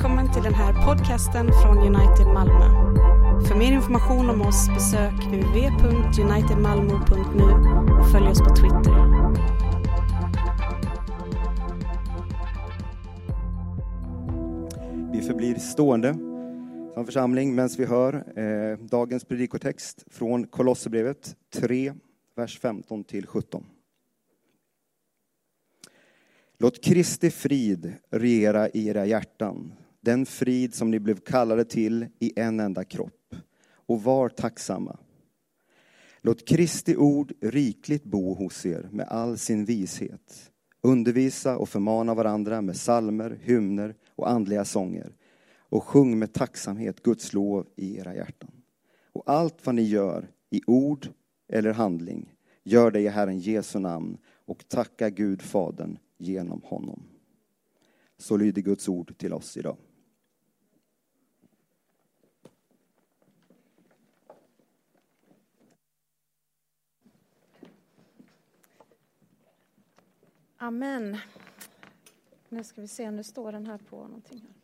Välkommen till den här podcasten från United Malmö. För mer information om oss besök uv.unitedmalmo.nu och följ oss på Twitter. Vi förblir stående som församling medan vi hör eh, dagens predikotext från Kolosserbrevet 3, vers 15 till 17. Låt Kristi frid regera i era hjärtan, den frid som ni blev kallade till i en enda kropp. Och var tacksamma. Låt Kristi ord rikligt bo hos er med all sin vishet. Undervisa och förmana varandra med salmer, hymner och andliga sånger. Och sjung med tacksamhet Guds lov i era hjärtan. Och allt vad ni gör, i ord eller handling, gör det i Herren Jesu namn och tacka Gud Fadern genom honom. Så lyder Guds ord till oss idag. Amen. Nu ska vi se om det står den här på någonting. Här.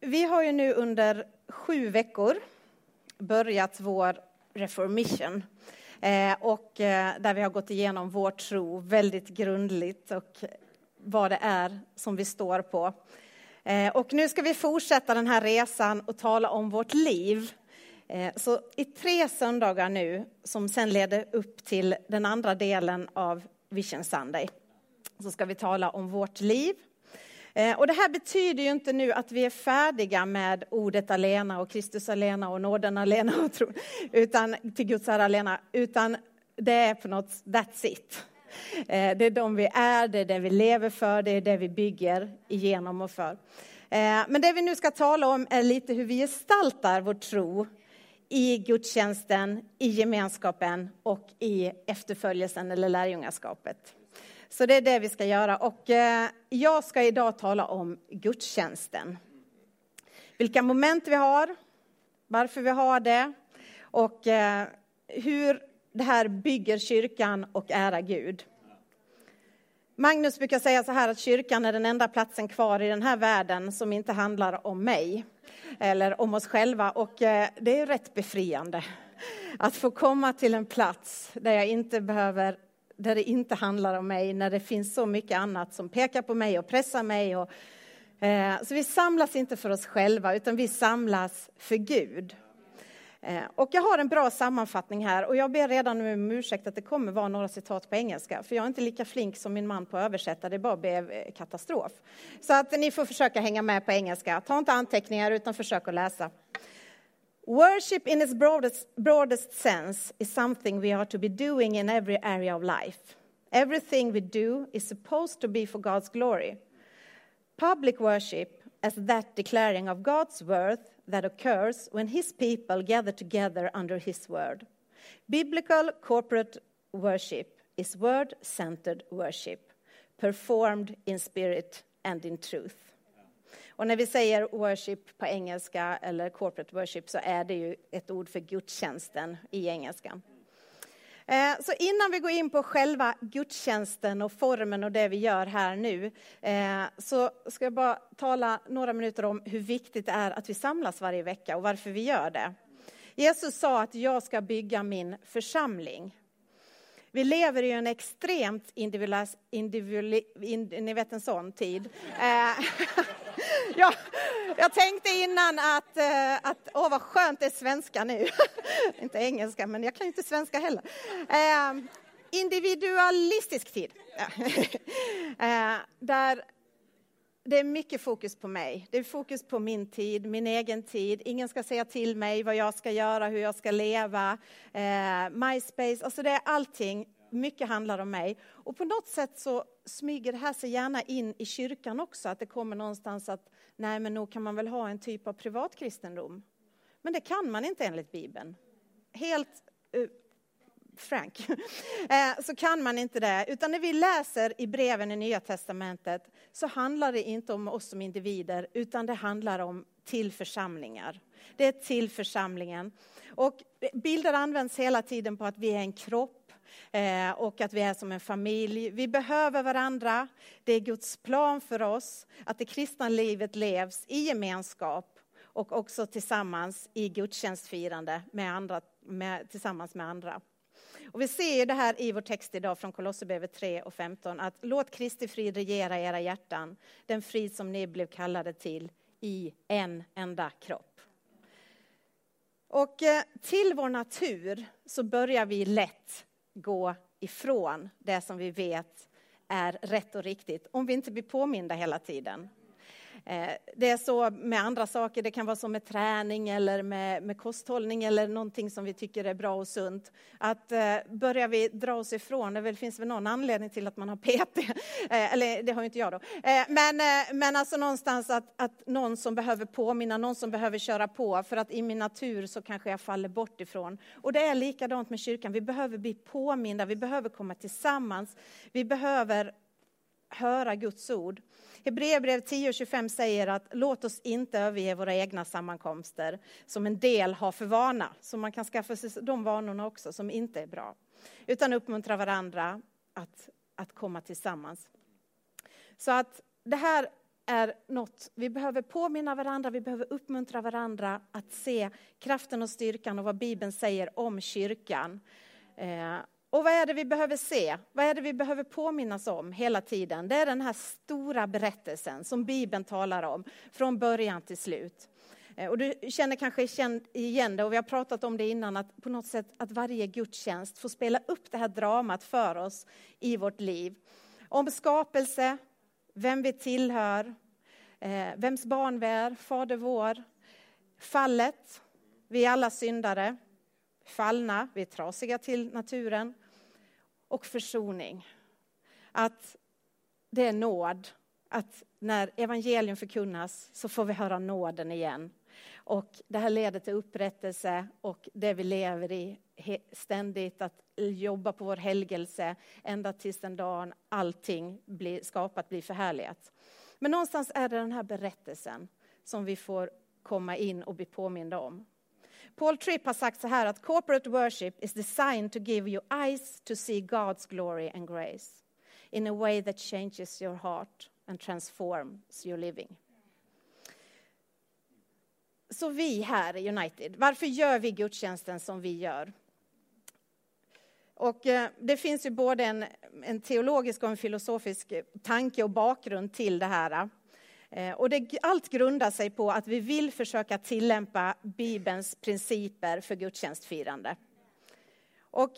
Vi har ju nu under sju veckor börjat vår reformation. Eh, och eh, där vi har gått igenom vår tro väldigt grundligt och vad det är som vi står på. Eh, och nu ska vi fortsätta den här resan och tala om vårt liv. Eh, så i tre söndagar nu, som sen leder upp till den andra delen av Vision Sunday, så ska vi tala om vårt liv eh, och det här betyder ju inte nu att vi är färdiga med ordet alena och Kristus alena och nåden alena och tro, utan till Guds ära alena, utan det är på något, that's it. Eh, det är de vi är, det är det vi lever för, det är det vi bygger igenom och för. Men det vi nu ska tala om är lite hur vi gestaltar vår tro i gudstjänsten, i gemenskapen och i efterföljelsen eller lärjungaskapet. Så det är det vi ska göra. Och eh, jag ska idag tala om gudstjänsten. Vilka moment vi har, varför vi har det och eh, hur det här bygger kyrkan och ära Gud. Magnus brukar säga så här att kyrkan är den enda platsen kvar i den här världen som inte handlar om mig eller om oss själva och eh, det är rätt befriande att få komma till en plats där jag inte behöver där det inte handlar om mig, när det finns så mycket annat som pekar på mig och pressar mig. Och, eh, så vi samlas inte för oss själva, utan vi samlas för Gud. Eh, och jag har en bra sammanfattning här och jag ber redan nu om ursäkt att det kommer vara några citat på engelska, för jag är inte lika flink som min man på att översätta, det bara blev eh, katastrof. Så att ni får försöka hänga med på engelska. Ta inte anteckningar utan försök att läsa. Worship, in its broadest, broadest sense, is something we are to be doing in every area of life. Everything we do is supposed to be for God's glory. Public worship, as that declaring of God's worth that occurs when His people gather together under His word. Biblical corporate worship is word centered worship, performed in spirit and in truth. Och när vi säger worship på engelska eller corporate worship så är det ju ett ord för gudstjänsten i engelskan. Eh, så innan vi går in på själva gudstjänsten och formen och det vi gör här nu, eh, så ska jag bara tala några minuter om hur viktigt det är att vi samlas varje vecka och varför vi gör det. Jesus sa att jag ska bygga min församling. Vi lever i en extremt individuell, individuell, ni vet en sån tid. Eh, Ja, jag tänkte innan att, eh, att åh vad skönt det är svenska nu. inte engelska, men jag kan inte svenska heller. Eh, individualistisk tid. Eh, där det är mycket fokus på mig. Det är fokus på min tid, min egen tid. Ingen ska säga till mig vad jag ska göra, hur jag ska leva. Eh, MySpace, alltså det är allting. Mycket handlar om mig. Och på något sätt så smyger det här sig gärna in i kyrkan också. Att det kommer någonstans att, nej men nog kan man väl ha en typ av privatkristendom. Men det kan man inte enligt Bibeln. Helt uh, frank, eh, så kan man inte det. Utan när vi läser i breven i Nya Testamentet så handlar det inte om oss som individer, utan det handlar om till församlingar. Det är till församlingen. Och bilder används hela tiden på att vi är en kropp, Eh, och att vi är som en familj. Vi behöver varandra. Det är Guds plan för oss att det kristna livet levs i gemenskap och också tillsammans i gudstjänstfirande med andra, med, tillsammans med andra. Och vi ser det här i vår text idag från Kolosserbrevet 3 och 15 att låt Kristi frid regera era hjärtan, den frid som ni blev kallade till i en enda kropp. Och eh, till vår natur så börjar vi lätt gå ifrån det som vi vet är rätt och riktigt om vi inte blir påminda hela tiden. Eh, det är så med andra saker, det kan vara så med träning eller med, med kosthållning eller någonting som vi tycker är bra och sunt. Att eh, börjar vi dra oss ifrån, det finns väl någon anledning till att man har PT, eh, eller det har ju inte jag då. Men, men alltså någonstans att, att någon som behöver påminna, någon som behöver köra på, för att i min natur så kanske jag faller bort ifrån. Och det är likadant med kyrkan, vi behöver bli påminda, vi behöver komma tillsammans, vi behöver höra Guds ord. Hebreerbrevet 10.25 säger att låt oss inte överge våra egna sammankomster som en del har för vana. Så man kan skaffa sig de vanorna också som inte är bra. Utan uppmuntra varandra att, att komma tillsammans. Så att det här är något, vi behöver påminna varandra, vi behöver uppmuntra varandra att se kraften och styrkan och vad Bibeln säger om kyrkan. Eh, och vad är det vi behöver se? Vad är det vi behöver påminnas om hela tiden? Det är den här stora berättelsen som Bibeln talar om från början till slut. Eh, och du känner kanske igen det, och vi har pratat om det innan, att på något sätt att varje gudstjänst får spela upp det här dramat för oss i vårt liv. Om skapelse, vem vi tillhör, eh, vems barn vi är, Fader vår, fallet, vi är alla syndare, fallna, vi är trasiga till naturen, och försoning. Att det är nåd. Att när evangelium förkunnas så får vi höra nåden igen. Och det här leder till upprättelse och det vi lever i ständigt, att jobba på vår helgelse ända tills den dagen allting blir skapat blir förhärligat. Men någonstans är det den här berättelsen som vi får komma in och bli påminda om. Paul Tripp har sagt så här att corporate worship is designed to give you eyes to see God's glory and grace in a way that changes your heart and transforms your living. Så vi här i United, varför gör vi gudstjänsten som vi gör? Och eh, det finns ju både en, en teologisk och en filosofisk tanke och bakgrund till det här. Eh, och det, allt grundar sig på att vi vill försöka tillämpa Bibelns principer för gudstjänstfirande. Och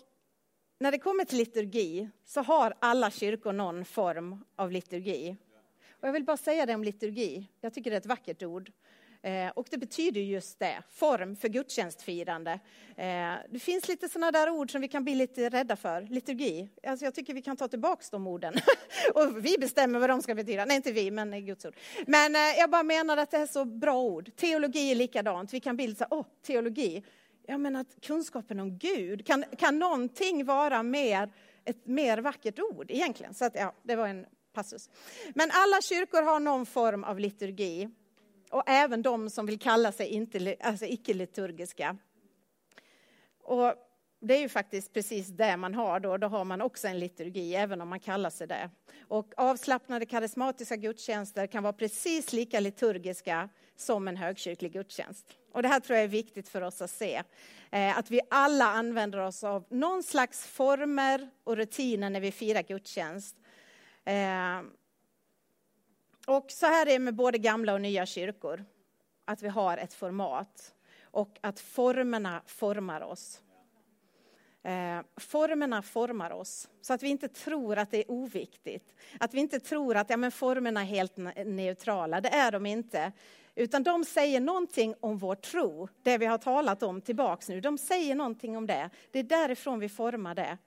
när det kommer till liturgi så har alla kyrkor någon form av liturgi. Och jag vill bara säga det om liturgi, jag tycker det är ett vackert ord. Eh, och det betyder just det, form för gudstjänstfirande. Eh, det finns lite sådana där ord som vi kan bli lite rädda för. Liturgi, alltså jag tycker vi kan ta tillbaka de orden. och vi bestämmer vad de ska betyda. Nej, inte vi, men Guds ord. Men eh, jag bara menar att det är så bra ord. Teologi är likadant. Vi kan bli lite så åh, teologi. Jag menar att kunskapen om Gud, kan, kan någonting vara mer, ett mer vackert ord egentligen? Så att, ja, det var en passus. Men alla kyrkor har någon form av liturgi och även de som vill kalla sig inte, alltså icke-liturgiska. Och det är ju faktiskt precis det man har då, då har man också en liturgi, även om man kallar sig det. Och avslappnade karismatiska gudstjänster kan vara precis lika liturgiska som en högkyrklig gudstjänst. Och det här tror jag är viktigt för oss att se. Eh, att vi alla använder oss av någon slags former och rutiner när vi firar gudstjänst. Eh, och så här är det med både gamla och nya kyrkor. Att vi har ett format och att formerna formar oss. Eh, formerna formar oss, så att vi inte tror att det är oviktigt. Att vi inte tror att ja, men formerna är helt neutrala, det är de inte. Utan de säger någonting om vår tro, det vi har talat om tillbaks nu. De säger någonting om det. Det är därifrån vi formar det.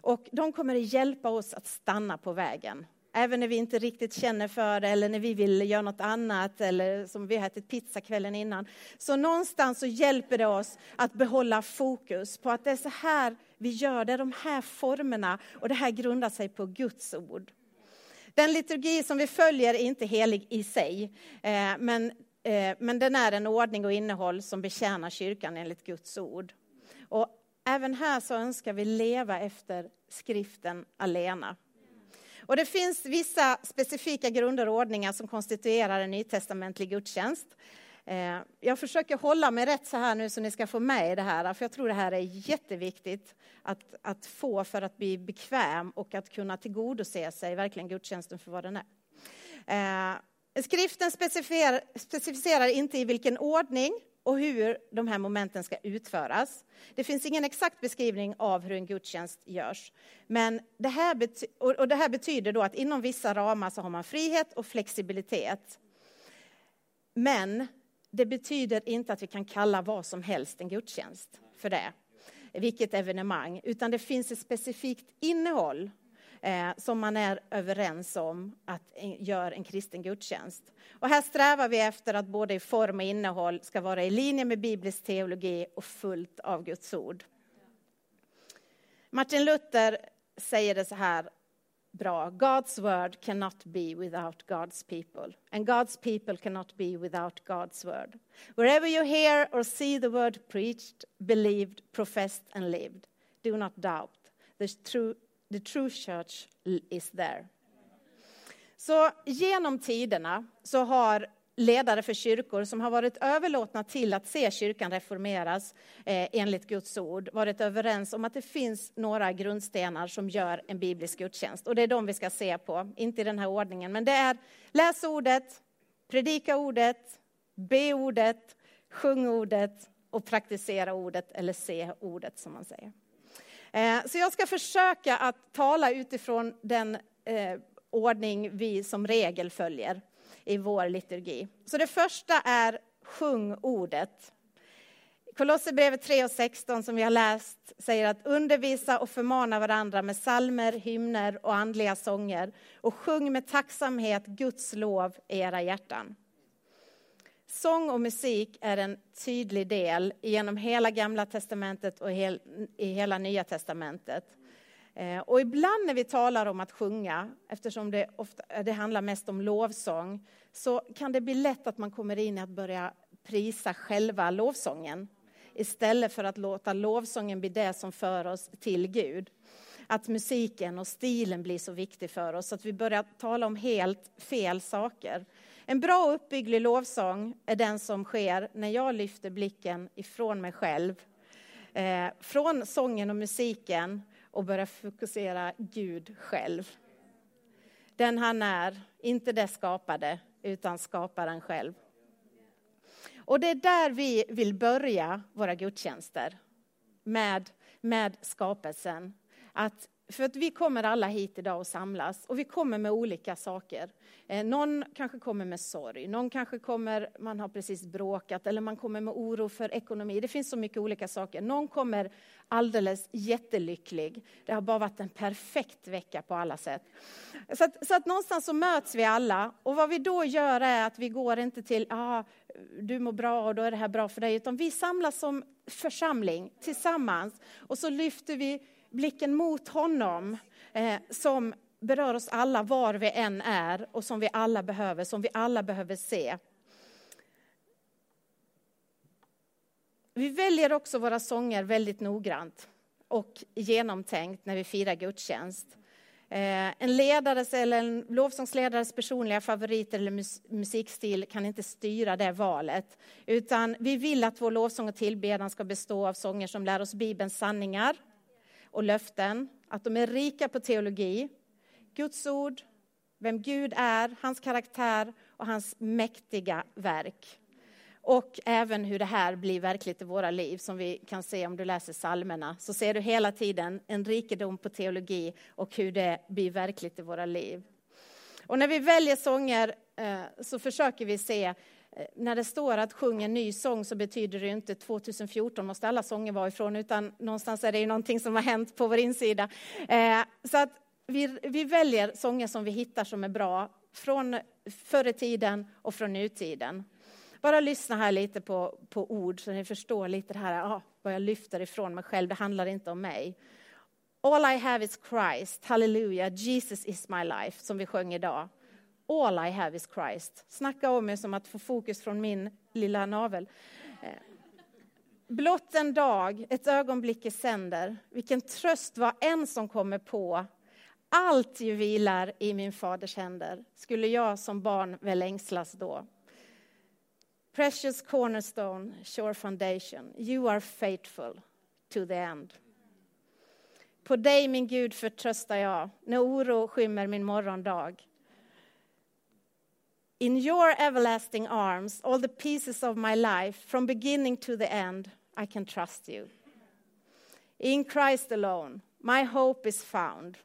Och de kommer att hjälpa oss att stanna på vägen. Även när vi inte riktigt känner för det eller när vi vill göra något annat eller som vi har ätit pizza kvällen innan. Så någonstans så hjälper det oss att behålla fokus på att det är så här vi gör, det är de här formerna och det här grundar sig på Guds ord. Den liturgi som vi följer är inte helig i sig, eh, men, eh, men den är en ordning och innehåll som betjänar kyrkan enligt Guds ord. Och även här så önskar vi leva efter skriften alena. Och det finns vissa specifika grunder och ordningar som konstituerar en nytestamentlig gudstjänst. Eh, jag försöker hålla mig rätt så här nu så ni ska få med i det här, för jag tror det här är jätteviktigt att, att få för att bli bekväm och att kunna tillgodose sig verkligen gudstjänsten för vad den är. Eh, skriften specificerar inte i vilken ordning och hur de här momenten ska utföras. Det finns ingen exakt beskrivning av hur en gudstjänst görs. Men det här, bety och det här betyder då att inom vissa ramar så har man frihet och flexibilitet. Men det betyder inte att vi kan kalla vad som helst en gudstjänst för det, vilket evenemang, utan det finns ett specifikt innehåll eh, som man är överens om att gör en kristen gudstjänst. Och här strävar vi efter att både i form och innehåll ska vara i linje med biblisk teologi och fullt av Guds ord. Martin Luther säger det så här bra. God's word cannot be without God's people. And God's people cannot be without God's word. Wherever you hear or see the word preached, believed, professed and lived, do not doubt. The true, the true church is there. Så genom tiderna så har ledare för kyrkor som har varit överlåtna till att se kyrkan reformeras eh, enligt Guds ord, varit överens om att det finns några grundstenar som gör en biblisk gudstjänst. Och det är de vi ska se på, inte i den här ordningen. Men det är läs ordet, predika ordet, be ordet, sjung ordet och praktisera ordet, eller se ordet som man säger. Eh, så jag ska försöka att tala utifrån den eh, ordning vi som regel följer i vår liturgi. Så det första är sjung ordet. Kolosserbrevet 3 och 16 som vi har läst säger att undervisa och förmana varandra med salmer, hymner och andliga sånger och sjung med tacksamhet Guds lov i era hjärtan. Sång och musik är en tydlig del genom hela gamla testamentet och i hela nya testamentet. Eh, och ibland när vi talar om att sjunga, eftersom det, ofta, det handlar mest om lovsång, så kan det bli lätt att man kommer in i att börja prisa själva lovsången istället för att låta lovsången bli det som för oss till Gud. Att musiken och stilen blir så viktig för oss att vi börjar tala om helt fel saker. En bra och uppbygglig lovsång är den som sker när jag lyfter blicken ifrån mig själv, eh, från sången och musiken och börjar fokusera Gud själv. Den han är, inte det skapade, utan skaparen själv. Och det är där vi vill börja våra gudstjänster, med, med skapelsen. Att för att vi kommer alla hit idag och samlas och vi kommer med olika saker. Eh, någon kanske kommer med sorg, någon kanske kommer, man har precis bråkat eller man kommer med oro för ekonomi. Det finns så mycket olika saker. Någon kommer alldeles jättelycklig. Det har bara varit en perfekt vecka på alla sätt. Så att, så att någonstans så möts vi alla och vad vi då gör är att vi går inte till, ah, du mår bra och då är det här bra för dig, utan vi samlas som församling tillsammans och så lyfter vi blicken mot honom eh, som berör oss alla var vi än är och som vi alla behöver, som vi alla behöver se. Vi väljer också våra sånger väldigt noggrant och genomtänkt när vi firar gudstjänst. Eh, en ledares eller en lovsångsledares personliga favorit eller musikstil kan inte styra det valet. Utan vi vill att vår lovsång och tillbedjan ska bestå av sånger som lär oss Bibelns sanningar, och löften, att de är rika på teologi, Guds ord, vem Gud är, hans karaktär och hans mäktiga verk. Och även hur det här blir verkligt i våra liv, som vi kan se om du läser psalmerna. Så ser du hela tiden en rikedom på teologi och hur det blir verkligt i våra liv. Och när vi väljer sånger eh, så försöker vi se Eh, när det står att sjung en ny sång så betyder det inte 2014 måste alla sånger vara ifrån, utan någonstans är det ju någonting som har hänt på vår insida. Eh, så att vi, vi väljer sånger som vi hittar som är bra från förr i tiden och från nutiden. Bara lyssna här lite på, på ord så ni förstår lite det här, ah, vad jag lyfter ifrån mig själv, det handlar inte om mig. All I have is Christ, hallelujah, Jesus is my life, som vi sjöng idag. All I have is Christ. Snacka om mig som att få fokus från min lilla navel. Eh, blott en dag, ett ögonblick i sänder, vilken tröst var en som kommer på. Allt ju vilar i min faders händer, skulle jag som barn väl ängslas då. Precious cornerstone, sure foundation, you are faithful to the end. På dig, min Gud, förtröstar jag när oro skymmer min morgondag. In your everlasting arms, all the pieces of my life, from beginning to the end, I can trust you. In Christ alone, my hope is found.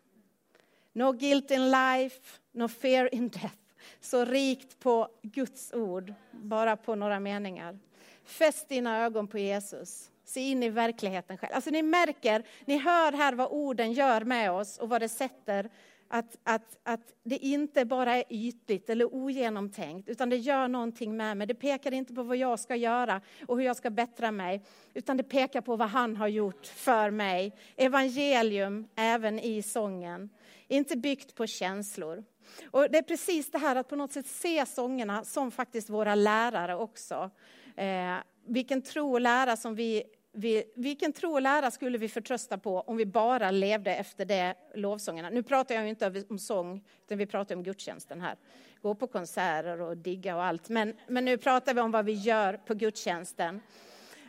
No guilt in life, no fear in death. Så rikt på Guds ord, bara på några meningar. Fäst dina ögon på Jesus. Se in i verkligheten själv. Alltså ni märker, ni hör här vad orden gör med oss och vad det sätter att, att, att det inte bara är ytligt eller ogenomtänkt, utan det gör någonting med mig. Det pekar inte på vad jag ska göra och hur jag ska bättra mig, utan det pekar på vad han har gjort för mig. Evangelium även i sången. Inte byggt på känslor. Och det är precis det här att på något sätt se sångerna som faktiskt våra lärare också. Eh, vilken tro och lära som vi vi, vilken tro och lära skulle vi förtrösta på om vi bara levde efter det lovsångerna? Nu pratar jag inte om sång, utan vi pratar om gudstjänsten här. Gå på konserter och digga och allt. Men, men nu pratar vi om vad vi gör på gudstjänsten.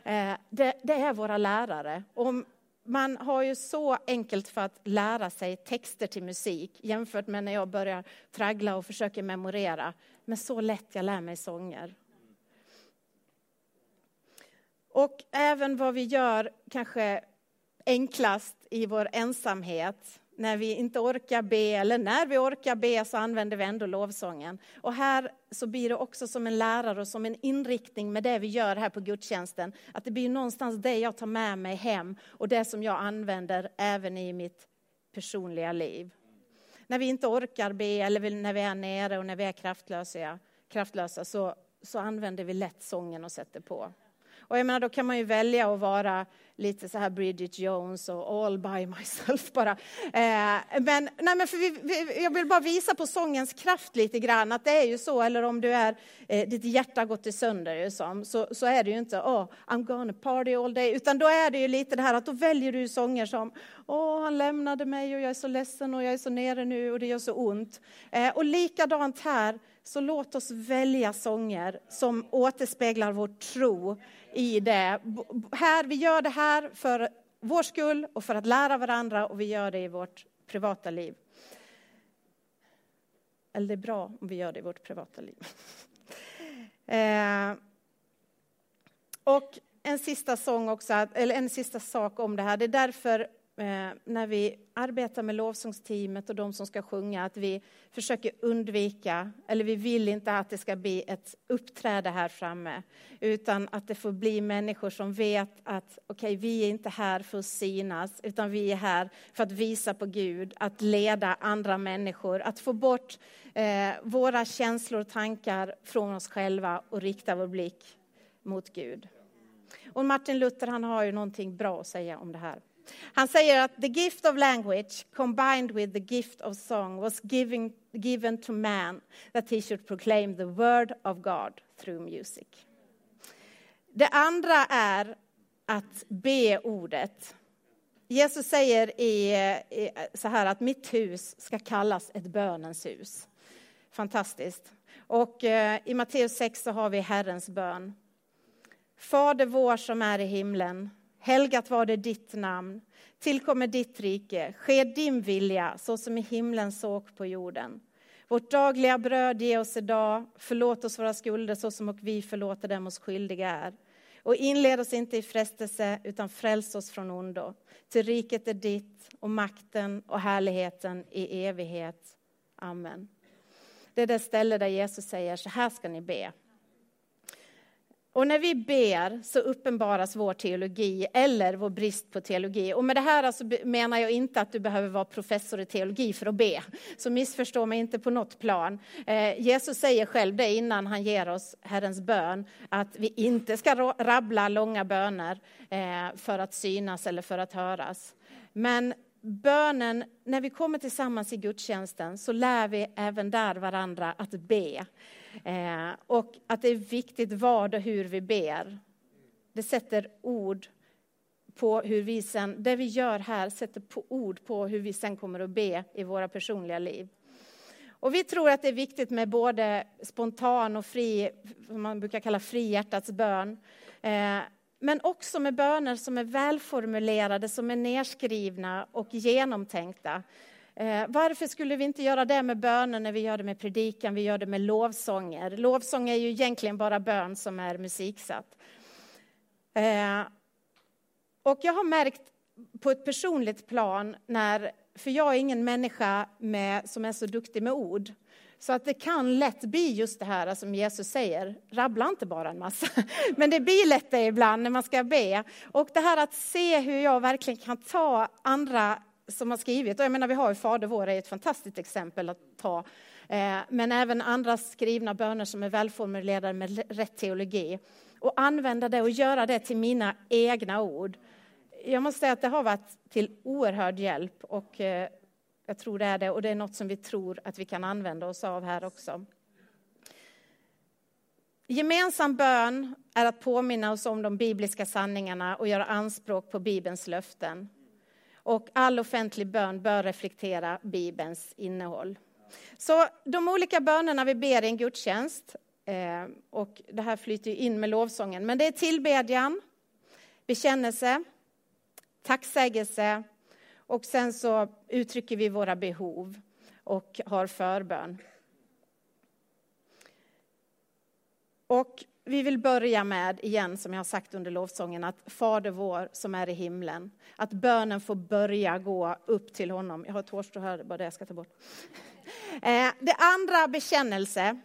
Eh, det, det, är våra lärare. Om, man har ju så enkelt för att lära sig texter till musik jämfört med när jag börjar traggla och försöker memorera. Men så lätt jag lär mig sånger. Och även vad vi gör kanske enklast i vår ensamhet. När vi inte orkar be, eller när vi orkar be så använder vi ändå lovsången. Och här så blir det också som en lärare och som en inriktning med det vi gör här på gudstjänsten. Att det blir någonstans det jag tar med mig hem och det som jag använder även i mitt personliga liv. När vi inte orkar be eller när vi är nere och när vi är kraftlösa, kraftlösa så, så använder vi lätt sången och sätter på. Och jag menar, då kan man ju välja att vara lite så här Bridget Jones och all by myself bara. Eh, men, nej, men för vi, vi, jag vill bara visa på sångens kraft lite grann, att det är ju så, eller om du är, eh, ditt hjärta har gått i sönder ju som, så, så är det ju inte, oh, I'm gonna party all day, utan då är det ju lite det här att då väljer du sånger som, åh, oh, han lämnade mig och jag är så ledsen och jag är så nere nu och det gör så ont. Eh, och likadant här, så låt oss välja sånger som återspeglar vår tro i det. Här, vi gör det här för vår skull och för att lära varandra och vi gör det i vårt privata liv. Eller det är bra om vi gör det i vårt privata liv. Eh, och en sista sång också, eller en sista sak om det här. Det är därför Eh, när vi arbetar med lovsångsteamet och de som ska sjunga, att vi försöker undvika, eller vi vill inte att det ska bli ett uppträde här framme, utan att det får bli människor som vet att okej, okay, vi är inte här för att synas, utan vi är här för att visa på Gud, att leda andra människor, att få bort eh, våra känslor och tankar från oss själva och rikta vår blick mot Gud. Och Martin Luther han har ju någonting bra att säga om det här. Han säger att the gift of language combined with the gift of song was giving, given to man that he should proclaim the word of God through music. Det andra är att be ordet. Jesus säger i, i, så här att mitt hus ska kallas ett bönens hus. Fantastiskt. Och eh, i Matteus 6 så har vi Herrens bön. Fader vår som är i himlen Helgat var det ditt namn. Tillkommer ditt rike. Ske din vilja, så som i himlen såg på jorden. Vårt dagliga bröd ge oss idag. Förlåt oss våra skulder så som och vi förlåter dem oss skyldiga är. Och inled oss inte i frestelse, utan fräls oss från ondo. Till riket är ditt och makten och härligheten i evighet. Amen. Det är det ställe där Jesus säger, så här ska ni be. Och när vi ber så uppenbaras vår teologi eller vår brist på teologi. Och med det här alltså menar jag inte att du behöver vara professor i teologi för att be. Så missförstå mig inte på något plan. Eh, Jesus säger själv det innan han ger oss Herrens bön, att vi inte ska rabbla långa böner eh, för att synas eller för att höras. Men bönen, när vi kommer tillsammans i gudstjänsten så lär vi även där varandra att be. Eh, och att det är viktigt vad och hur vi ber. det sätter ord på hur vi sen, det vi gör här sätter på ord på hur vi sen kommer att be i våra personliga liv. Och vi tror att det är viktigt med både spontan och fri, vad man brukar kalla fri hjärtats bön. Eh, men också med böner som är välformulerade, som är nerskrivna och genomtänkta. Eh, varför skulle vi inte göra det med böner när vi gör det med predikan, vi gör det med lovsånger? Lovsång är ju egentligen bara bön som är musiksatt. Eh, och jag har märkt på ett personligt plan, när, för jag är ingen människa med, som är så duktig med ord, så att det kan lätt bli just det här som Jesus säger, rabbla inte bara en massa. Men det blir lätt det ibland när man ska be. Och det här att se hur jag verkligen kan ta andra som har skrivit, och jag menar vi har ju Fader vår, är ett fantastiskt exempel att ta. Eh, men även andra skrivna böner som är välformulerade med rätt teologi. Och använda det och göra det till mina egna ord. Jag måste säga att det har varit till oerhörd hjälp och eh, jag tror det är det och det är något som vi tror att vi kan använda oss av här också. Gemensam bön är att påminna oss om de bibliska sanningarna och göra anspråk på Bibelns löften. Och all offentlig bön bör reflektera Bibelns innehåll. Så de olika bönerna vi ber i en gudstjänst, eh, och det här flyter in med lovsången, men det är tillbedjan, bekännelse, tacksägelse och sen så uttrycker vi våra behov och har förbön. Och vi vill börja med, igen som jag har sagt under lovsången, att Fader vår som är i himlen, att bönen får börja gå upp till honom. Jag har ett hårstrå här, det bara det jag ska ta bort. Eh, det andra, bekännelse,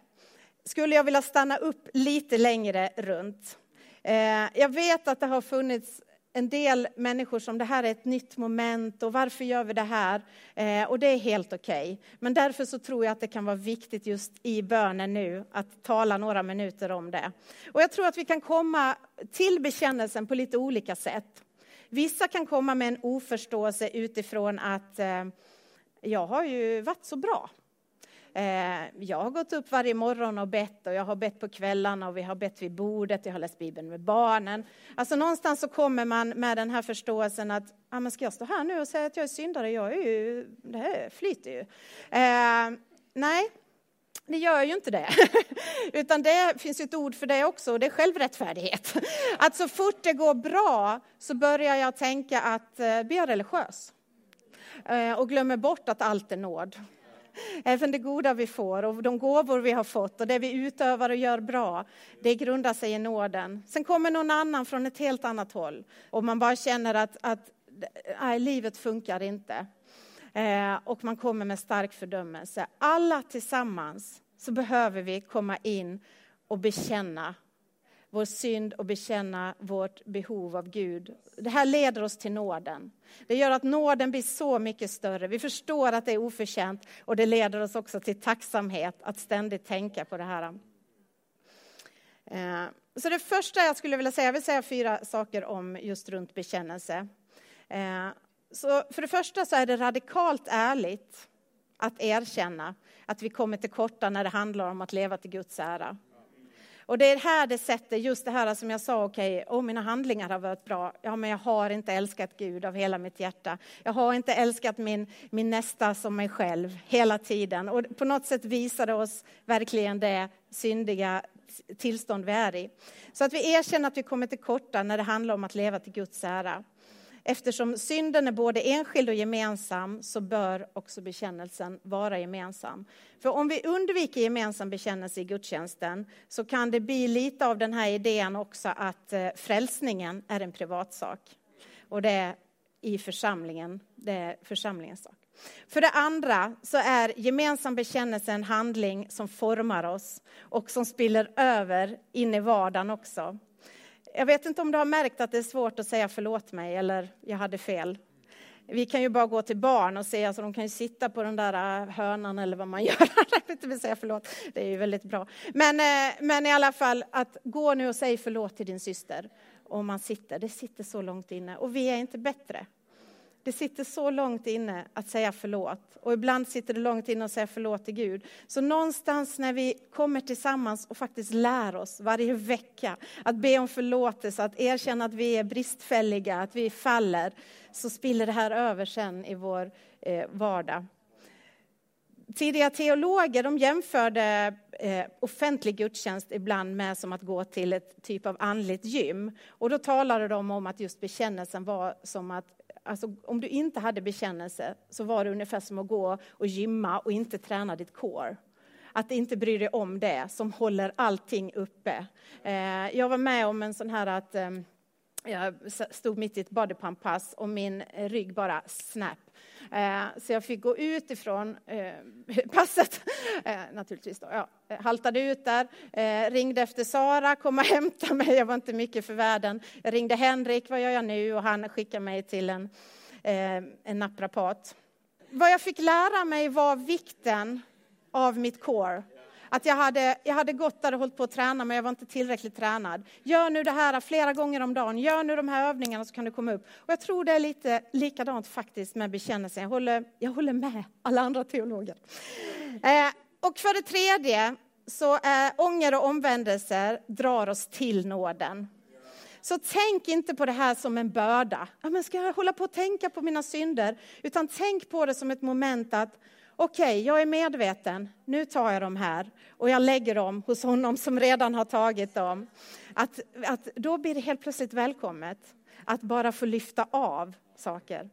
skulle jag vilja stanna upp lite längre runt. Eh, jag vet att det har funnits en del människor som det här är ett nytt moment och varför gör vi det här? Eh, och det är helt okej. Okay. Men därför så tror jag att det kan vara viktigt just i bönen nu att tala några minuter om det. Och jag tror att vi kan komma till bekännelsen på lite olika sätt. Vissa kan komma med en oförståelse utifrån att eh, jag har ju varit så bra. Eh, jag har gått upp varje morgon och bett och jag har bett på kvällarna och vi har bett vid bordet, jag har läst Bibeln med barnen. Alltså någonstans så kommer man med den här förståelsen att, ja men ska jag stå här nu och säga att jag är syndare? Jag är ju, det här flyter ju. Eh, nej, det gör ju inte det. Utan det finns ju ett ord för det också och det är självrättfärdighet. Att så fort det går bra så börjar jag tänka att eh, bli religiös. Eh, och glömmer bort att allt är nåd. Även det goda vi får och de gåvor vi har fått och det vi utövar och gör bra, det grundar sig i nåden. Sen kommer någon annan från ett helt annat håll och man bara känner att, att nej, livet funkar inte. Eh, och man kommer med stark fördömelse. Alla tillsammans så behöver vi komma in och bekänna vår synd och bekänna vårt behov av Gud. Det här leder oss till nåden. Det gör att nåden blir så mycket större. Vi förstår att det är oförtjänt och det leder oss också till tacksamhet att ständigt tänka på det här. Eh, så det första jag skulle vilja säga, jag vill säga fyra saker om just runt bekännelse. Eh, så för det första så är det radikalt ärligt att erkänna att vi kommer till korta när det handlar om att leva till Guds ära. Och det är här det sätter just det här som jag sa, okej, okay, oh, mina handlingar har varit bra. Ja, men jag har inte älskat Gud av hela mitt hjärta. Jag har inte älskat min, min nästa som mig själv hela tiden. Och på något sätt visar det oss verkligen det syndiga tillstånd vi är i. Så att vi erkänner att vi kommer till korta när det handlar om att leva till Guds ära. Eftersom synden är både enskild och gemensam så bör också bekännelsen vara gemensam. För om vi undviker gemensam bekännelse i gudstjänsten så kan det bli lite av den här idén också att eh, frälsningen är en privatsak. Och det är i församlingen, det är församlingens sak. För det andra så är gemensam bekännelse en handling som formar oss och som spiller över in i vardagen också. Jag vet inte om du har märkt att det är svårt att säga förlåt mig eller jag hade fel. Vi kan ju bara gå till barn och se, alltså de kan ju sitta på den där hönan hörnan eller vad man gör. Jag vill säga förlåt, det är ju väldigt bra. Men, äh, men i alla fall, att gå nu och säg förlåt till din syster. Om man sitter, det sitter så långt inne och vi är inte bättre det sitter så långt inne att säga förlåt. Och ibland sitter det långt inne att säga förlåt till Gud. Så någonstans när vi kommer tillsammans och faktiskt lär oss varje vecka att be om förlåtelse, att erkänna att vi är bristfälliga, att vi faller, så spiller det här över sen i vår eh, vardag. Tidiga teologer de jämförde eh, offentlig gudstjänst ibland med som att gå till ett typ av andligt gym. Och då talade de om att just bekännelsen var som att Alltså, om du inte hade bekännelse så var det ungefär som att gå och gymma och inte träna ditt core. Att inte bry dig om det som håller allting uppe. Eh, jag var med om en sån här att eh, jag stod mitt i ett bodypump-pass och min rygg bara snap. Eh, så jag fick gå ut ifrån eh, passet, eh, naturligtvis. Då. Ja, eh, haltade ut där, eh, ringde efter Sara, kom och hämta mig. Jag var inte mycket för världen. Jag ringde Henrik, vad gör jag nu? Och han skickade mig till en, eh, en naprapat. Vad jag fick lära mig var vikten av mitt core. Att jag hade, jag hade gått där och hållit på att träna, men jag var inte tillräckligt tränad. Gör nu det här flera gånger om dagen. Gör nu de här övningarna så kan du komma upp. Och jag tror det är lite likadant faktiskt med bekännelsen. Jag håller, jag håller med alla andra teologer. Eh, och för det tredje så är ånger och omvändelser drar oss till nåden. Så tänk inte på det här som en börda. Ja, men ska jag hålla på att tänka på mina synder? Utan tänk på det som ett moment att okej, okay, jag är medveten, nu tar jag dem här och jag lägger dem hos honom som redan har tagit dem. Att, att då blir det helt plötsligt välkommet att bara få lyfta av saker.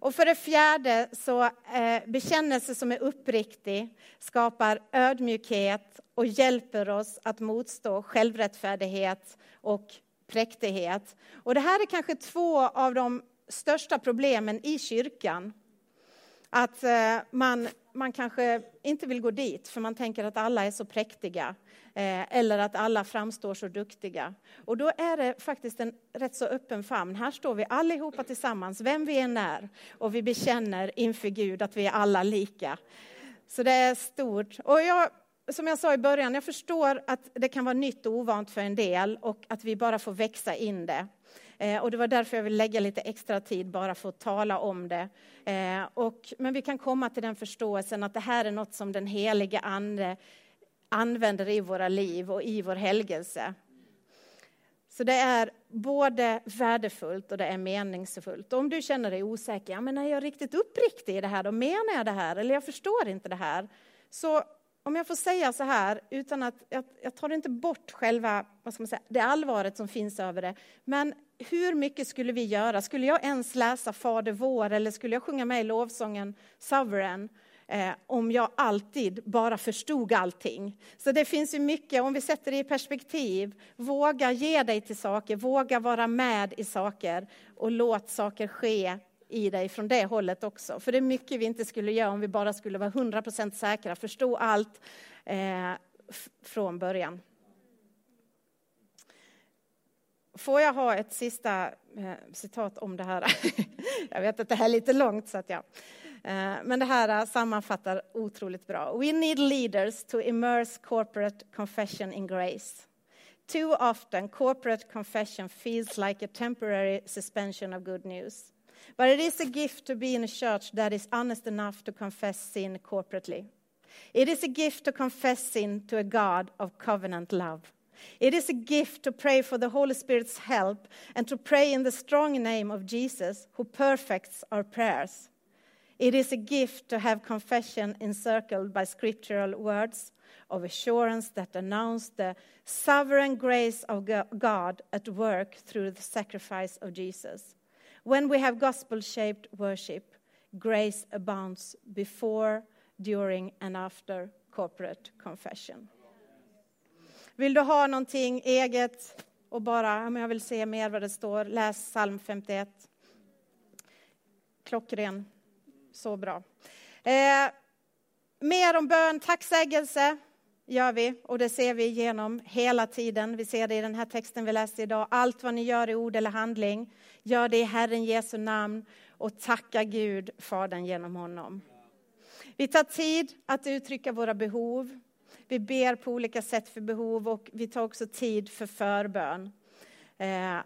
Och för det fjärde så eh, bekännelse som är uppriktig skapar ödmjukhet och hjälper oss att motstå självrättfärdighet och präktighet. Och det här är kanske två av de största problemen i kyrkan. Att eh, man man kanske inte vill gå dit för man tänker att alla är så präktiga eh, eller att alla framstår så duktiga. Och då är det faktiskt en rätt så öppen famn. Här står vi allihopa tillsammans, vem vi än är, och vi bekänner inför Gud att vi är alla lika. Så det är stort. Och jag, som jag sa i början, jag förstår att det kan vara nytt och ovant för en del och att vi bara får växa in det. Eh, och det var därför jag vill lägga lite extra tid bara för att tala om det. Eh, och, men vi kan komma till den förståelsen att det här är något som den helige Ande använder i våra liv och i vår helgelse. Så det är både värdefullt och det är meningsfullt. Och om du känner dig osäker, ja, men är jag riktigt uppriktig i det här, då menar jag det här, eller jag förstår inte det här. Så om jag får säga så här, utan att jag, jag tar inte bort själva, vad ska man säga, det allvaret som finns över det, men hur mycket skulle vi göra? Skulle jag ens läsa Fader vår eller skulle jag sjunga med i lovsången Sovereign? Eh, om jag alltid bara förstod allting. Så det finns ju mycket, om vi sätter det i perspektiv, våga ge dig till saker, våga vara med i saker och låt saker ske i dig från det hållet också. För det är mycket vi inte skulle göra om vi bara skulle vara 100% säkra, förstå allt eh, från början. Får jag ha ett sista eh, citat om det här? jag vet att det här är lite långt, så att jag... Eh, men det här eh, sammanfattar otroligt bra. We need leaders to immerse corporate confession in grace. Too often corporate confession feels like a temporary suspension of good news. But it is a gift to be in a church that is honest enough to confess sin corporately. It is a gift to confess sin to a God of covenant love. It is a gift to pray for the Holy Spirit's help and to pray in the strong name of Jesus, who perfects our prayers. It is a gift to have confession encircled by scriptural words of assurance that announce the sovereign grace of God at work through the sacrifice of Jesus. When we have gospel shaped worship, grace abounds before, during, and after corporate confession. Vill du ha någonting eget och bara, jag vill se mer vad det står, läs psalm 51. Klockren, så bra. Eh, mer om bön, tacksägelse gör vi och det ser vi genom hela tiden. Vi ser det i den här texten vi läste idag. Allt vad ni gör i ord eller handling, gör det i Herren Jesu namn och tacka Gud, Fadern genom honom. Vi tar tid att uttrycka våra behov, vi ber på olika sätt för behov och vi tar också tid för förbön. Eh,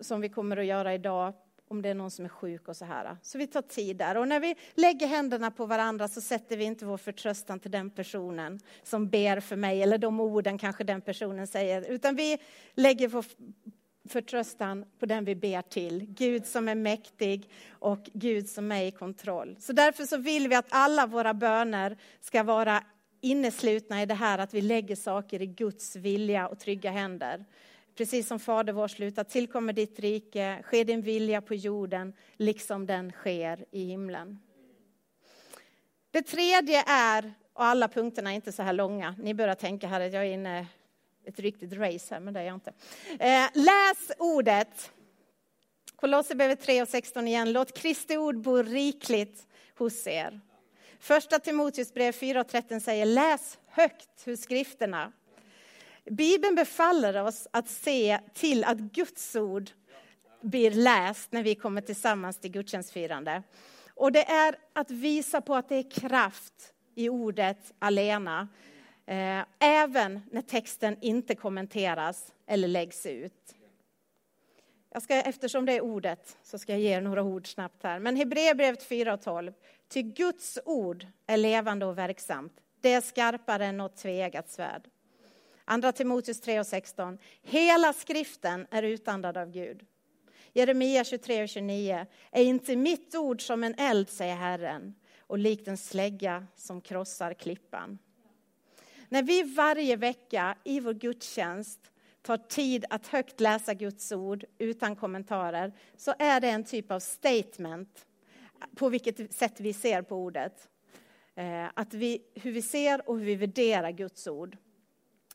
som vi kommer att göra idag om det är någon som är sjuk och så här. Så vi tar tid där. Och när vi lägger händerna på varandra så sätter vi inte vår förtröstan till den personen som ber för mig, eller de orden kanske den personen säger, utan vi lägger vår förtröstan på den vi ber till. Gud som är mäktig och Gud som är i kontroll. Så därför så vill vi att alla våra böner ska vara inneslutna i det här att vi lägger saker i Guds vilja och trygga händer. Precis som Fader vår slutar, tillkommer ditt rike, sker din vilja på jorden, liksom den sker i himlen. Det tredje är, och alla punkterna är inte så här långa, ni börjar tänka här att jag är inne ett riktigt race här, men det är jag inte. Eh, läs ordet. Kolosserbrevet 3 och 16 igen. Låt Kristi ord bo rikligt hos er. Första Timoteusbrev 4 och 13 säger läs högt ur skrifterna. Bibeln befaller oss att se till att Guds ord blir läst när vi kommer tillsammans till gudstjänstfirande. Och det är att visa på att det är kraft i ordet alena. Eh, även när texten inte kommenteras eller läggs ut. Jag ska, eftersom det är ordet så ska jag ge er några ord snabbt här. Men Hebreerbrevet 4 och 12. Ty Guds ord är levande och verksamt. Det är skarpare än något tveeggat svärd. Andra Timoteus 3 och 16. Hela skriften är utandad av Gud. Jeremia 23 och 29. Är inte mitt ord som en eld, säger Herren, och likt en slägga som krossar klippan. När vi varje vecka i vår gudstjänst tar tid att högt läsa Guds ord utan kommentarer så är det en typ av statement på vilket sätt vi ser på ordet. Eh, att vi, hur vi ser och hur vi värderar Guds ord.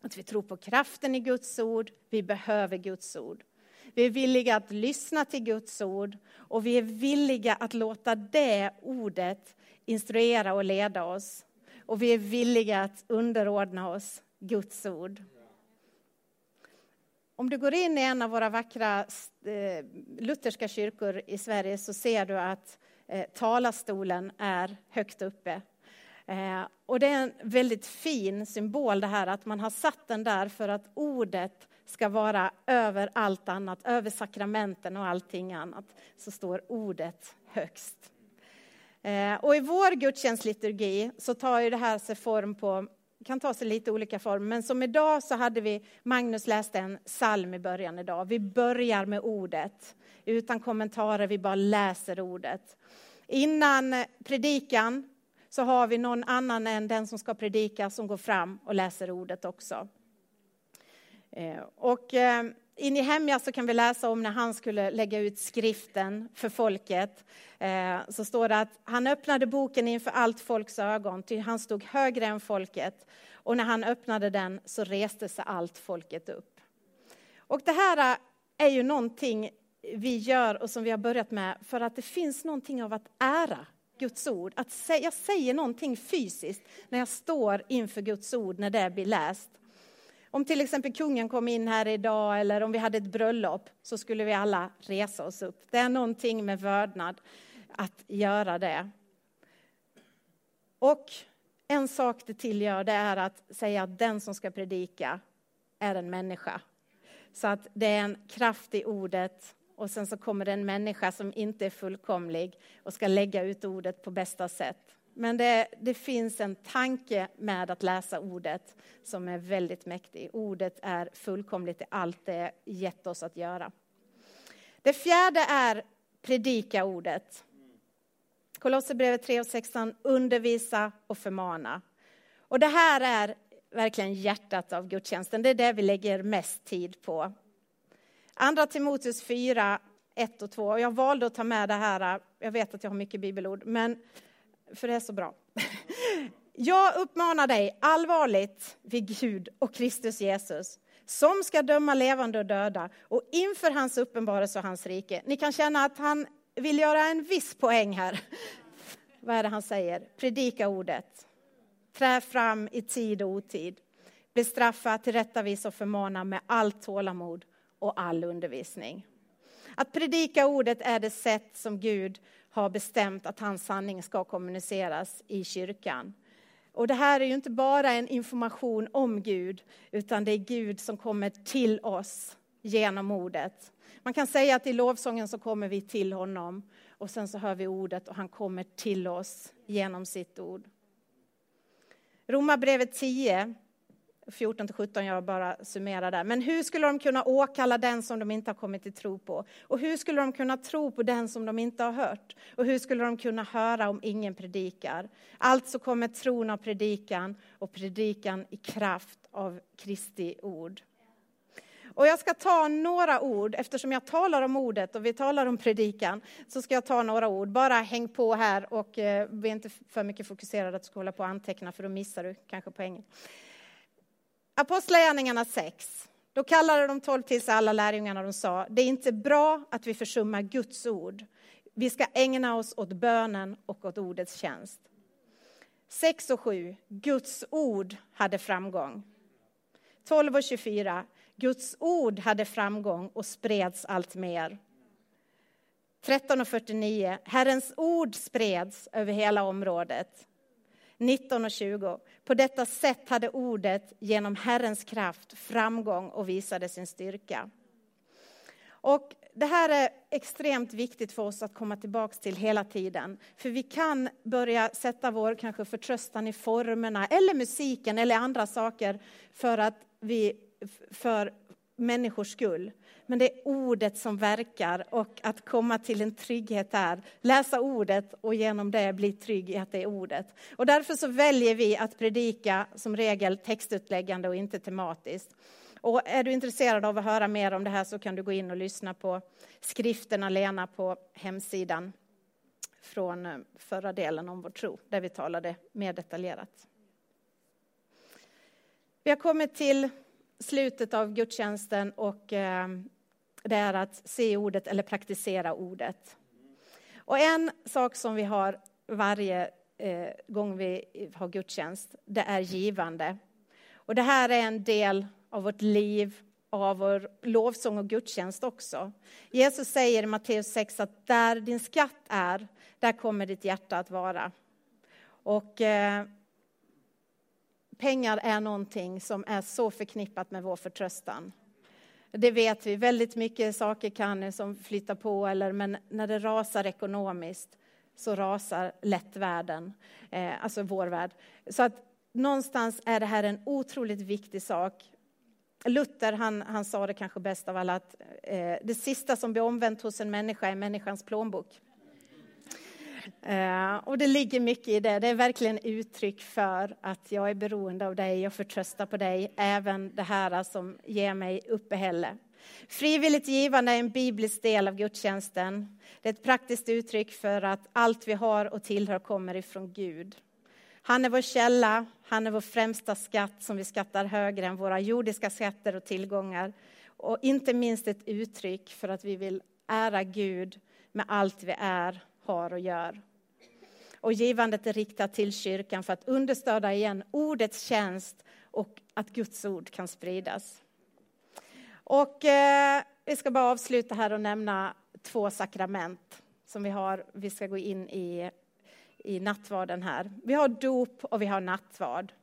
Att vi tror på kraften i Guds ord, vi behöver Guds ord. Vi är villiga att lyssna till Guds ord och vi är villiga att låta det ordet instruera och leda oss. Och vi är villiga att underordna oss Guds ord. Om du går in i en av våra vackra eh, lutherska kyrkor i Sverige så ser du att eh, talarstolen är högt uppe. Eh, och det är en väldigt fin symbol det här att man har satt den där för att ordet ska vara över allt annat, över sakramenten och allting annat, så står ordet högst. Eh, och i vår gudstjänstliturgi så tar ju det här sig form på kan ta sig lite olika former, men som idag så hade vi, Magnus läste en psalm i början idag. Vi börjar med ordet, utan kommentarer, vi bara läser ordet. Innan predikan så har vi någon annan än den som ska predika som går fram och läser ordet också. Eh, och eh, i Nehemja så kan vi läsa om när han skulle lägga ut skriften för folket. Eh, så står det att han öppnade boken inför allt folks ögon, ty han stod högre än folket. Och när han öppnade den så reste sig allt folket upp. Och det här är ju någonting vi gör och som vi har börjat med för att det finns någonting av att ära Guds ord. Att jag säger någonting fysiskt när jag står inför Guds ord när det blir läst. Om till exempel kungen kom in här idag eller om vi hade ett bröllop så skulle vi alla resa oss upp. Det är någonting med vördnad att göra det. Och en sak det tillgör det är att säga att den som ska predika är en människa. Så att det är en kraft i ordet och sen så kommer det en människa som inte är fullkomlig och ska lägga ut ordet på bästa sätt. Men det, det, finns en tanke med att läsa ordet som är väldigt mäktig. Ordet är fullkomligt i allt det gett oss att göra. Det fjärde är predika ordet. Kolosserbrevet 3 och 16, undervisa och förmana. Och det här är verkligen hjärtat av gudstjänsten. Det är det vi lägger mest tid på. Andra Timoteus 4, 1 och 2. Jag valde att ta med det här, jag vet att jag har mycket bibelord, men för det är så bra. Jag uppmanar dig allvarligt vid Gud och Kristus Jesus som ska döma levande och döda och inför hans uppenbarelse och hans rike. Ni kan känna att han vill göra en viss poäng här. Vad är det han säger? Predika ordet. Trä fram i tid och otid. Bestraffa, tillrättavisa och förmana med allt tålamod och all undervisning. Att predika ordet är det sätt som Gud har bestämt att hans sanning ska kommuniceras i kyrkan. Och det här är ju inte bara en information om Gud, utan det är Gud som kommer till oss genom ordet. Man kan säga att i lovsången så kommer vi till honom och sen så hör vi ordet och han kommer till oss genom sitt ord. Romarbrevet 10, 14 17, jag bara summerar där. Men hur skulle de kunna åkalla den som de inte har kommit till tro på? Och hur skulle de kunna tro på den som de inte har hört? Och hur skulle de kunna höra om ingen predikar? Alltså kommer tron av predikan och predikan i kraft av Kristi ord. Och jag ska ta några ord, eftersom jag talar om ordet och vi talar om predikan, så ska jag ta några ord. Bara häng på här och eh, bli inte för mycket fokuserad att du ska hålla på och anteckna, för då missar du kanske poängen. Apostlagärningarna 6. Då kallade de tolv till sig alla lärjungarna och de sa, det är inte bra att vi försummar Guds ord. Vi ska ägna oss åt bönen och åt ordets tjänst. 6 och 7. Guds ord hade framgång. 12 och 24. Guds ord hade framgång och spreds allt mer. 13.49. Herrens ord spreds över hela området. 19 och 20. På detta sätt hade ordet genom Herrens kraft framgång och visade sin styrka. Och det här är extremt viktigt för oss att komma tillbaka till hela tiden. För vi kan börja sätta vår kanske förtröstan i formerna eller musiken eller andra saker för att vi för människors skull. Men det är ordet som verkar och att komma till en trygghet där. Läsa ordet och genom det bli trygg i att det är ordet. Och därför så väljer vi att predika som regel textutläggande och inte tematiskt. Och är du intresserad av att höra mer om det här så kan du gå in och lyssna på skriften Lena på hemsidan från eh, förra delen om vår tro, där vi talade mer detaljerat. Vi har kommit till slutet av gudstjänsten och eh, det är att se ordet eller praktisera ordet. Och en sak som vi har varje eh, gång vi har gudstjänst, det är givande. Och det här är en del av vårt liv, av vår lovsång och gudstjänst också. Jesus säger i Matteus 6 att där din skatt är, där kommer ditt hjärta att vara. Och eh, pengar är någonting som är så förknippat med vår förtröstan. Det vet vi, väldigt mycket saker kan som flytta på, eller, men när det rasar ekonomiskt så rasar lätt världen, eh, alltså vår värld. Så att någonstans är det här en otroligt viktig sak. Luther han, han sa det kanske bäst av alla, att eh, det sista som blir omvänt hos en människa är människans plånbok. Eh, och det ligger mycket i det. Det är verkligen uttryck för att jag är beroende av dig Jag förtröstar på dig, även det här som ger mig uppehälle. Frivilligt givande är en biblisk del av gudstjänsten. Det är ett praktiskt uttryck för att allt vi har och tillhör kommer ifrån Gud. Han är vår källa, han är vår främsta skatt som vi skattar högre än våra jordiska skatter och tillgångar. Och inte minst ett uttryck för att vi vill ära Gud med allt vi är har och gör. Och givandet är riktat till kyrkan för att understödja igen ordets tjänst och att Guds ord kan spridas. Och eh, vi ska bara avsluta här och nämna två sakrament som vi har. Vi ska gå in i, i nattvarden här. Vi har dop och vi har nattvard.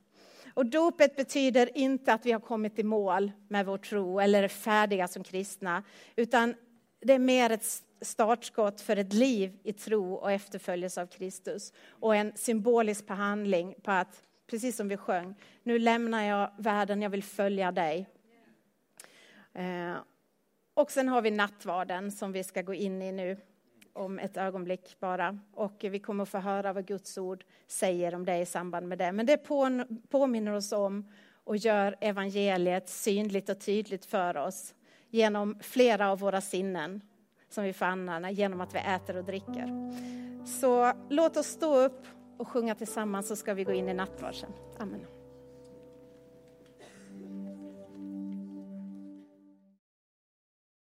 Och dopet betyder inte att vi har kommit i mål med vår tro eller är färdiga som kristna, utan det är mer ett startskott för ett liv i tro och efterföljelse av Kristus. Och en symbolisk behandling på att, precis som vi sjöng, nu lämnar jag världen, jag vill följa dig. Eh, och sen har vi nattvarden som vi ska gå in i nu om ett ögonblick bara. Och vi kommer att få höra vad Guds ord säger om det i samband med det. Men det påminner oss om och gör evangeliet synligt och tydligt för oss genom flera av våra sinnen som vi får använda genom att vi äter och dricker. Så låt oss stå upp och sjunga tillsammans så ska vi gå in i nattvarsen. Amen.